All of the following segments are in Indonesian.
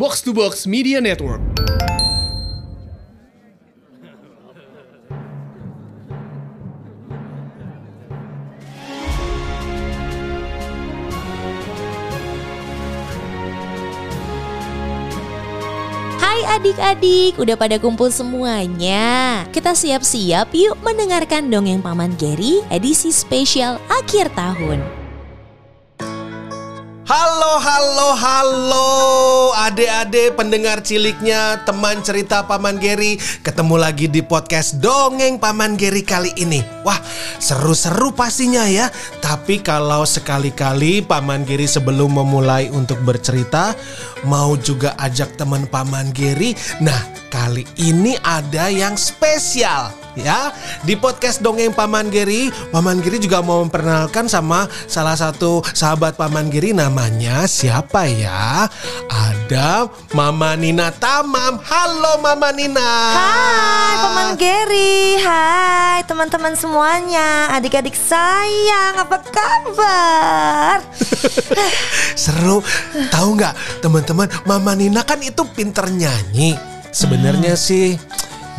Box to Box Media Network. Hai adik-adik, udah pada kumpul semuanya. Kita siap-siap yuk mendengarkan dongeng Paman Geri edisi spesial akhir tahun. Halo, halo, halo. Adik-adik pendengar ciliknya Teman cerita Paman Geri. Ketemu lagi di podcast Dongeng Paman Geri kali ini. Wah seru-seru pastinya ya. Tapi kalau sekali-kali Paman Geri sebelum memulai untuk bercerita Mau juga ajak teman Paman Geri. Nah kali ini ada yang spesial ya di podcast dongeng Paman Geri Paman Geri juga mau memperkenalkan sama salah satu sahabat Paman Geri namanya siapa ya? Ada Mama Nina Tamam. Halo Mama Nina. Hai Paman Geri Hai teman-teman semuanya. Adik-adik sayang Apa kabar? seru. Tahu nggak teman-teman Mama Nina kan itu pinter nyanyi. Sebenarnya Hmm. sih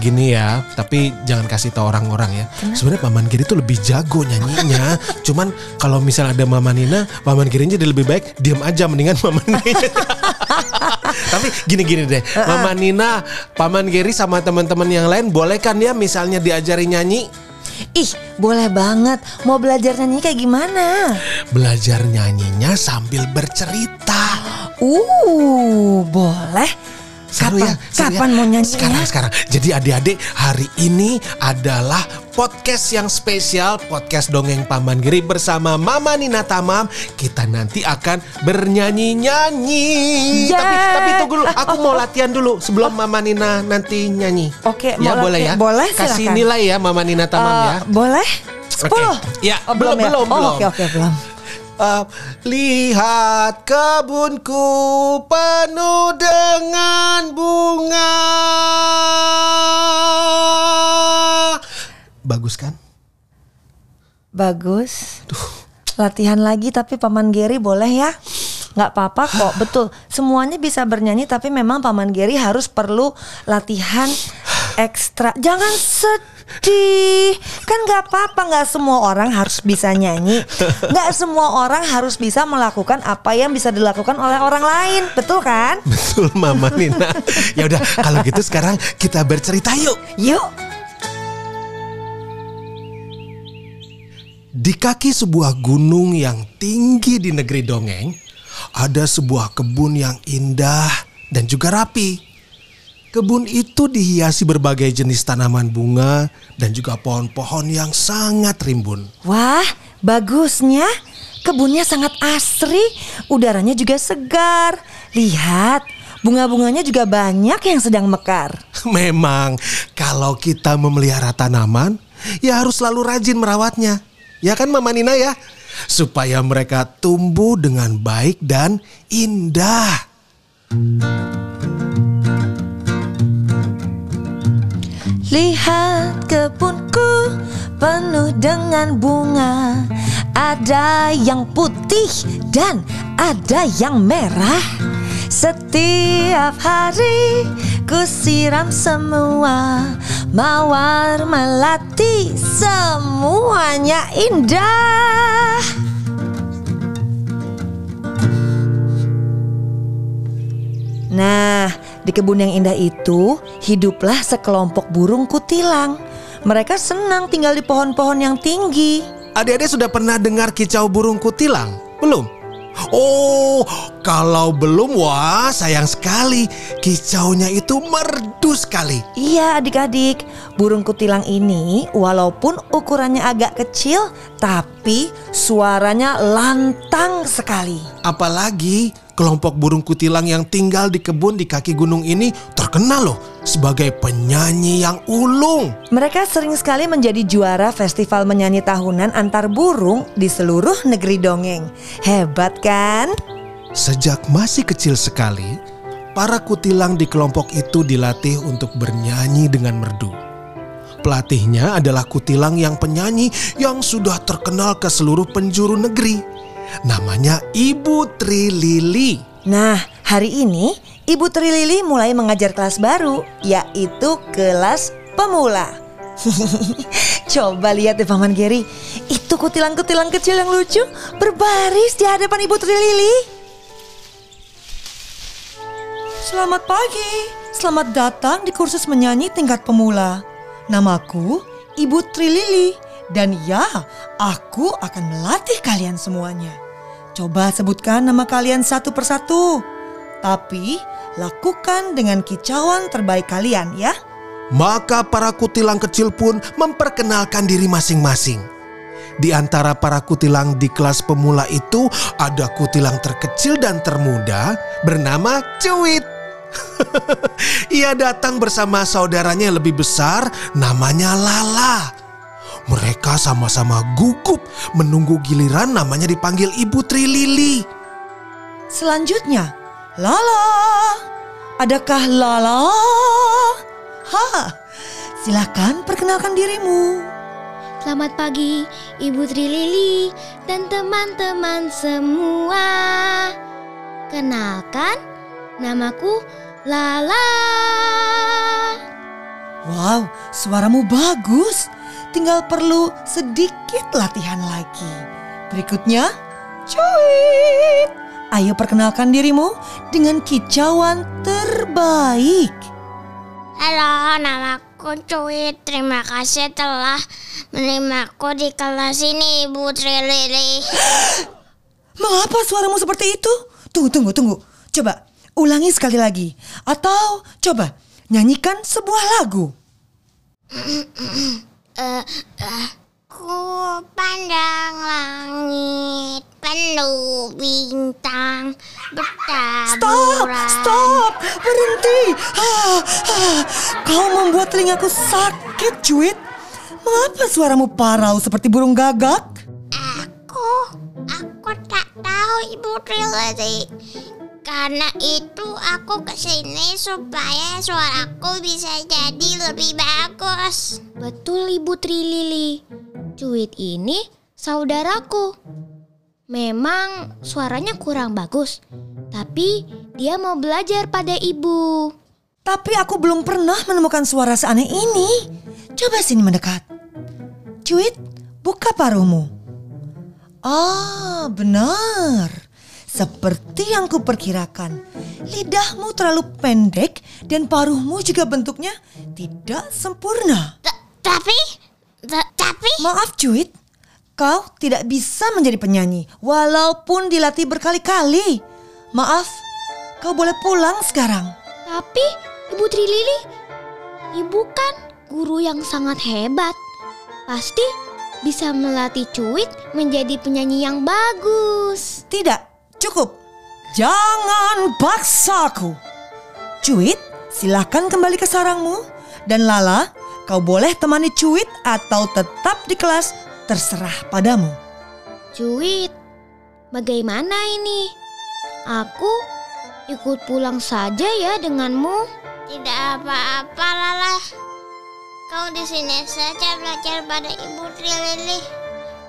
gini ya, tapi jangan kasih tahu orang-orang ya. Sebenarnya Paman Giri tuh lebih jago nyanyinya. Cuman kalau misalnya ada Mama Nina, Paman Giri jadi lebih baik diam aja mendingan Mama Nina. tapi gini-gini deh, Mama Nina, Paman Giri sama teman-teman yang lain boleh kan ya misalnya diajari nyanyi? Ih boleh banget Mau belajar nyanyi kayak gimana? Belajar nyanyinya sambil bercerita. Uh boleh Seru Kapan, ya, seru kapan ya. mau nyanyi Sekarang, sekarang. Jadi adik-adik hari ini adalah podcast yang spesial. Podcast Dongeng Paman Giri bersama Mama Nina Tamam. Kita nanti akan bernyanyi-nyanyi. Yeah. Tapi, tapi tunggu dulu. Aku mau latihan dulu sebelum Mama Nina nanti nyanyi. Oke, ya boleh ya. Boleh, Kasih silakan. nilai ya Mama Nina Tamam Eh, ya. Boleh? Oke. Sepuluh? Ya, Oh, belum, ya? belum, Oh, belum. Oke oke belum Uh, lihat kebunku penuh dengan bunga. Bagus kan? Bagus Latihan lagi tapi Paman Geri boleh ya? Nggak apa-apa kok, betul. Semuanya bisa bernyanyi tapi memang Paman Geri harus perlu latihan ekstra. Jangan sedih. Kan nggak apa-apa, nggak semua orang harus bisa nyanyi. Nggak semua orang harus bisa melakukan apa yang bisa dilakukan oleh orang lain. Betul kan? Betul Mama Nina. ya udah kalau gitu sekarang kita bercerita yuk. Yuk. Di kaki sebuah gunung yang tinggi di negeri dongeng, ada sebuah kebun yang indah dan juga rapi. Kebun itu dihiasi berbagai jenis tanaman bunga dan juga pohon-pohon yang sangat rimbun. Wah, bagusnya. Kebunnya sangat asri, udaranya juga segar. Lihat, bunga-bunganya juga banyak yang sedang mekar. Memang, kalau kita memelihara tanaman, ya harus selalu rajin merawatnya. Ya kan Mama Nina ya? Supaya mereka tumbuh dengan baik dan indah. Lihat kebunku penuh dengan bunga. Ada yang putih dan ada yang merah. Setiap hari ku siram semua mawar melati semuanya indah. Nah, di kebun yang indah itu hiduplah sekelompok burung kutilang. Mereka senang tinggal di pohon-pohon yang tinggi. Adik-adik sudah pernah dengar kicau burung kutilang? Belum? Oh, kalau belum, wah sayang sekali. Kicaunya itu merdu sekali. Iya adik-adik, burung kutilang ini walaupun ukurannya agak kecil tapi suaranya lantang sekali. Apalagi kelompok burung kutilang yang tinggal di kebun di kaki gunung ini terkenal loh sebagai penyanyi yang ulung. Mereka sering sekali menjadi juara festival menyanyi tahunan antar burung di seluruh negeri dongeng. Hebat kan? Sejak masih kecil sekali, para kutilang di kelompok itu dilatih untuk bernyanyi dengan merdu. Pelatihnya adalah kutilang yang penyanyi yang sudah terkenal ke seluruh penjuru negeri. Namanya Ibu Tri Lili. Nah, Hari ini Ibu Tri Lili mulai mengajar kelas baru, yaitu kelas pemula. Coba lihat deh Paman Geri, itu kutilang-kutilang kecil yang lucu berbaris di hadapan Ibu Tri Lili. Selamat pagi, selamat datang di kursus menyanyi tingkat pemula. Namaku Ibu Tri Lili dan ya, aku akan melatih kalian semuanya. Coba sebutkan nama kalian satu persatu. Tapi lakukan dengan kicauan terbaik kalian ya. Maka para kutilang kecil pun memperkenalkan diri masing-masing. Di antara para kutilang di kelas pemula itu ada kutilang terkecil dan termuda bernama Cuit. Ia datang bersama saudaranya yang lebih besar namanya Lala. Mereka sama-sama gugup menunggu giliran namanya dipanggil Ibu Tri Lili. Selanjutnya, Lala. Adakah Lala? Ha, silakan perkenalkan dirimu. Selamat pagi, Ibu Tri Lili dan teman-teman semua. Kenalkan, namaku Lala. Wow, suaramu bagus. Tinggal perlu sedikit latihan lagi. Berikutnya, cuit. Ayo perkenalkan dirimu dengan kicauan terbaik. Halo, namaku Cuit. Terima kasih telah menerimaku di kelas ini, Ibu Tri Lili. Mengapa suaramu seperti itu? Tunggu, tunggu, tunggu. Coba ulangi sekali lagi. Atau coba nyanyikan sebuah lagu. Eh, eh, ku pandang langit penuh bintang Stop, bertaburan. stop, berhenti. Ah, ah. Kau membuat telingaku sakit, cuit. Mengapa suaramu parau seperti burung gagak? Aku, aku tak tahu Ibu Tri Lili. Karena itu aku ke sini supaya suaraku bisa jadi lebih bagus. Betul Ibu Tri Lili. Cuit ini saudaraku. Memang suaranya kurang bagus, tapi dia mau belajar pada ibu. Tapi aku belum pernah menemukan suara seaneh ini. Coba sini mendekat. Cuit, buka paruhmu. Ah, benar. Seperti yang kuperkirakan. Lidahmu terlalu pendek dan paruhmu juga bentuknya tidak sempurna. Ta- tapi, ta- tapi, Maaf Cuit, kau tidak bisa menjadi penyanyi walaupun dilatih berkali-kali. Maaf, kau boleh pulang sekarang. tapi Ibu Tri Lili, ibu kan guru yang sangat hebat. Pasti bisa melatih Cuit menjadi penyanyi yang bagus. Tidak, cukup. Jangan paksaku. Cuit, silakan kembali ke sarangmu. Dan Lala, kau boleh temani Cuit atau tetap di kelas, terserah padamu. Cuit, bagaimana ini? Aku ikut pulang saja ya denganmu. Tidak apa-apa, Lala. Kau di sini saja belajar pada Ibu Tri Lili.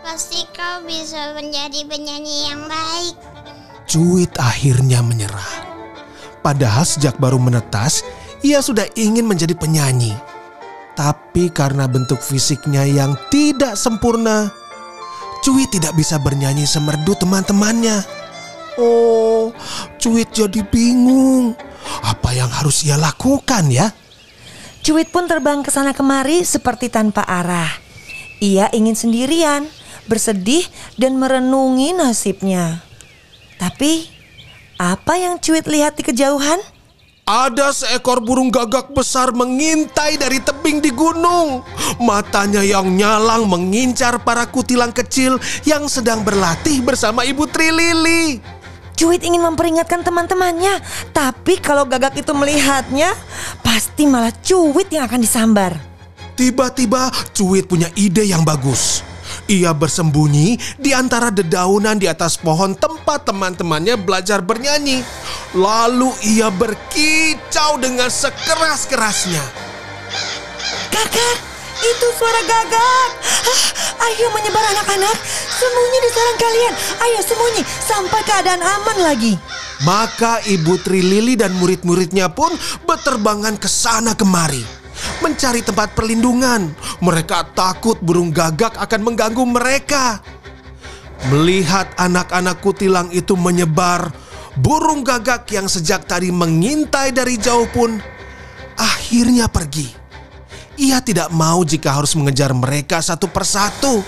Pasti kau bisa menjadi penyanyi yang baik. Cuit akhirnya menyerah. Padahal sejak baru menetas, ia sudah ingin menjadi penyanyi. Tapi karena bentuk fisiknya yang tidak sempurna, Cuit tidak bisa bernyanyi semerdu teman-temannya. Oh, Cuit jadi bingung. Apa yang harus ia lakukan ya? Cuit pun terbang ke sana kemari seperti tanpa arah. Ia ingin sendirian, bersedih dan merenungi nasibnya. Tapi, apa yang Cuit lihat di kejauhan? Ada seekor burung gagak besar mengintai dari tebing di gunung. Matanya yang nyalang mengincar para kutilang kecil yang sedang berlatih bersama Ibu Tri Lili. Cuit ingin memperingatkan teman-temannya, tapi kalau gagak itu melihatnya, pasti malah Cuit yang akan disambar. Tiba-tiba Cuit punya ide yang bagus. Ia bersembunyi di antara dedaunan di atas pohon tempat teman-temannya belajar bernyanyi. Lalu ia berkicau dengan sekeras-kerasnya. Gagak, itu suara gagak. Ah, ayo menyebar anak-anak, sembunyi di sarang kalian. Ayo sembunyi sampai keadaan aman lagi. Maka Ibu Tri Lili dan murid-muridnya pun berterbangan ke sana kemari. Mencari tempat perlindungan. Mereka takut burung gagak akan mengganggu mereka. Melihat anak-anak kutilang itu menyebar, burung gagak yang sejak tadi mengintai dari jauh pun akhirnya pergi. Ia tidak mau jika harus mengejar mereka satu persatu.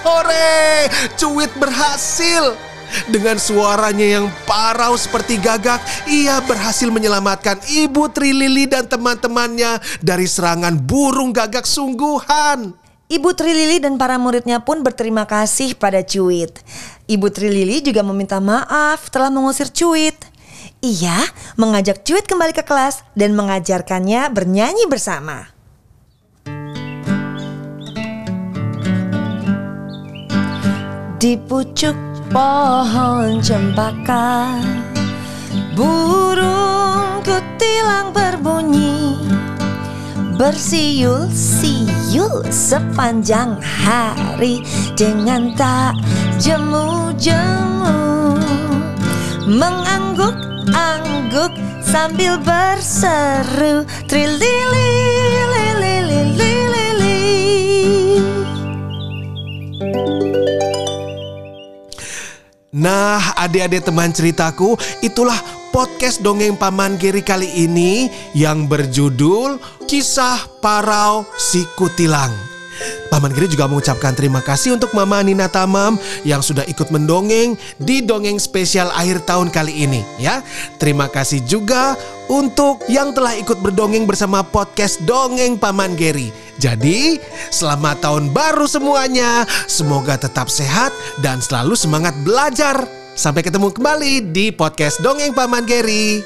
Hore, Cuit berhasil. Dengan suaranya yang parau seperti gagak, ia berhasil menyelamatkan Ibu Tri Lili dan teman-temannya dari serangan burung gagak sungguhan. Ibu Tri Lili dan para muridnya pun berterima kasih pada Cuit. Ibu Tri Lili juga meminta maaf telah mengusir Cuit. Ia mengajak Cuit kembali ke kelas dan mengajarkannya bernyanyi bersama. Di pucuk pohon cempaka. Burung kutilang berbunyi Bersiul-siul sepanjang hari Dengan tak jemu-jemu. Mengangguk-angguk sambil berseru Trilili Nah, adik-adik teman ceritaku, itulah podcast dongeng Paman Geri kali ini yang berjudul Kisah Parau Si Kutilang. Paman Geri juga mengucapkan terima kasih untuk Mama Nina Tamam yang sudah ikut mendongeng di dongeng spesial akhir tahun kali ini ya. Terima kasih juga untuk yang telah ikut berdongeng bersama podcast Dongeng Paman Geri. Jadi, selamat tahun baru semuanya. Semoga tetap sehat dan selalu semangat belajar. Sampai ketemu kembali di podcast Dongeng Paman Geri.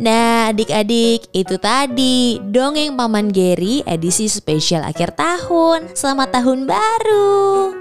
Nah adik-adik itu tadi dongeng Paman Geri edisi spesial akhir tahun Selamat tahun baru